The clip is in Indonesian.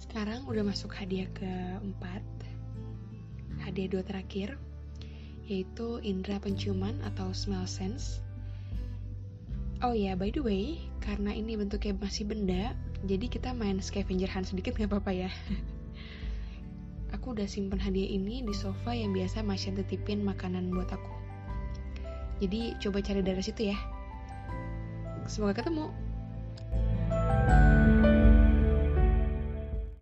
Sekarang udah masuk hadiah keempat Hadiah dua terakhir Yaitu indera penciuman atau smell sense Oh ya, by the way, karena ini bentuknya masih benda, jadi kita main scavenger hunt sedikit nggak apa-apa ya. aku udah simpen hadiah ini di sofa yang biasa Masya titipin makanan buat aku. Jadi coba cari dari situ ya. Semoga ketemu.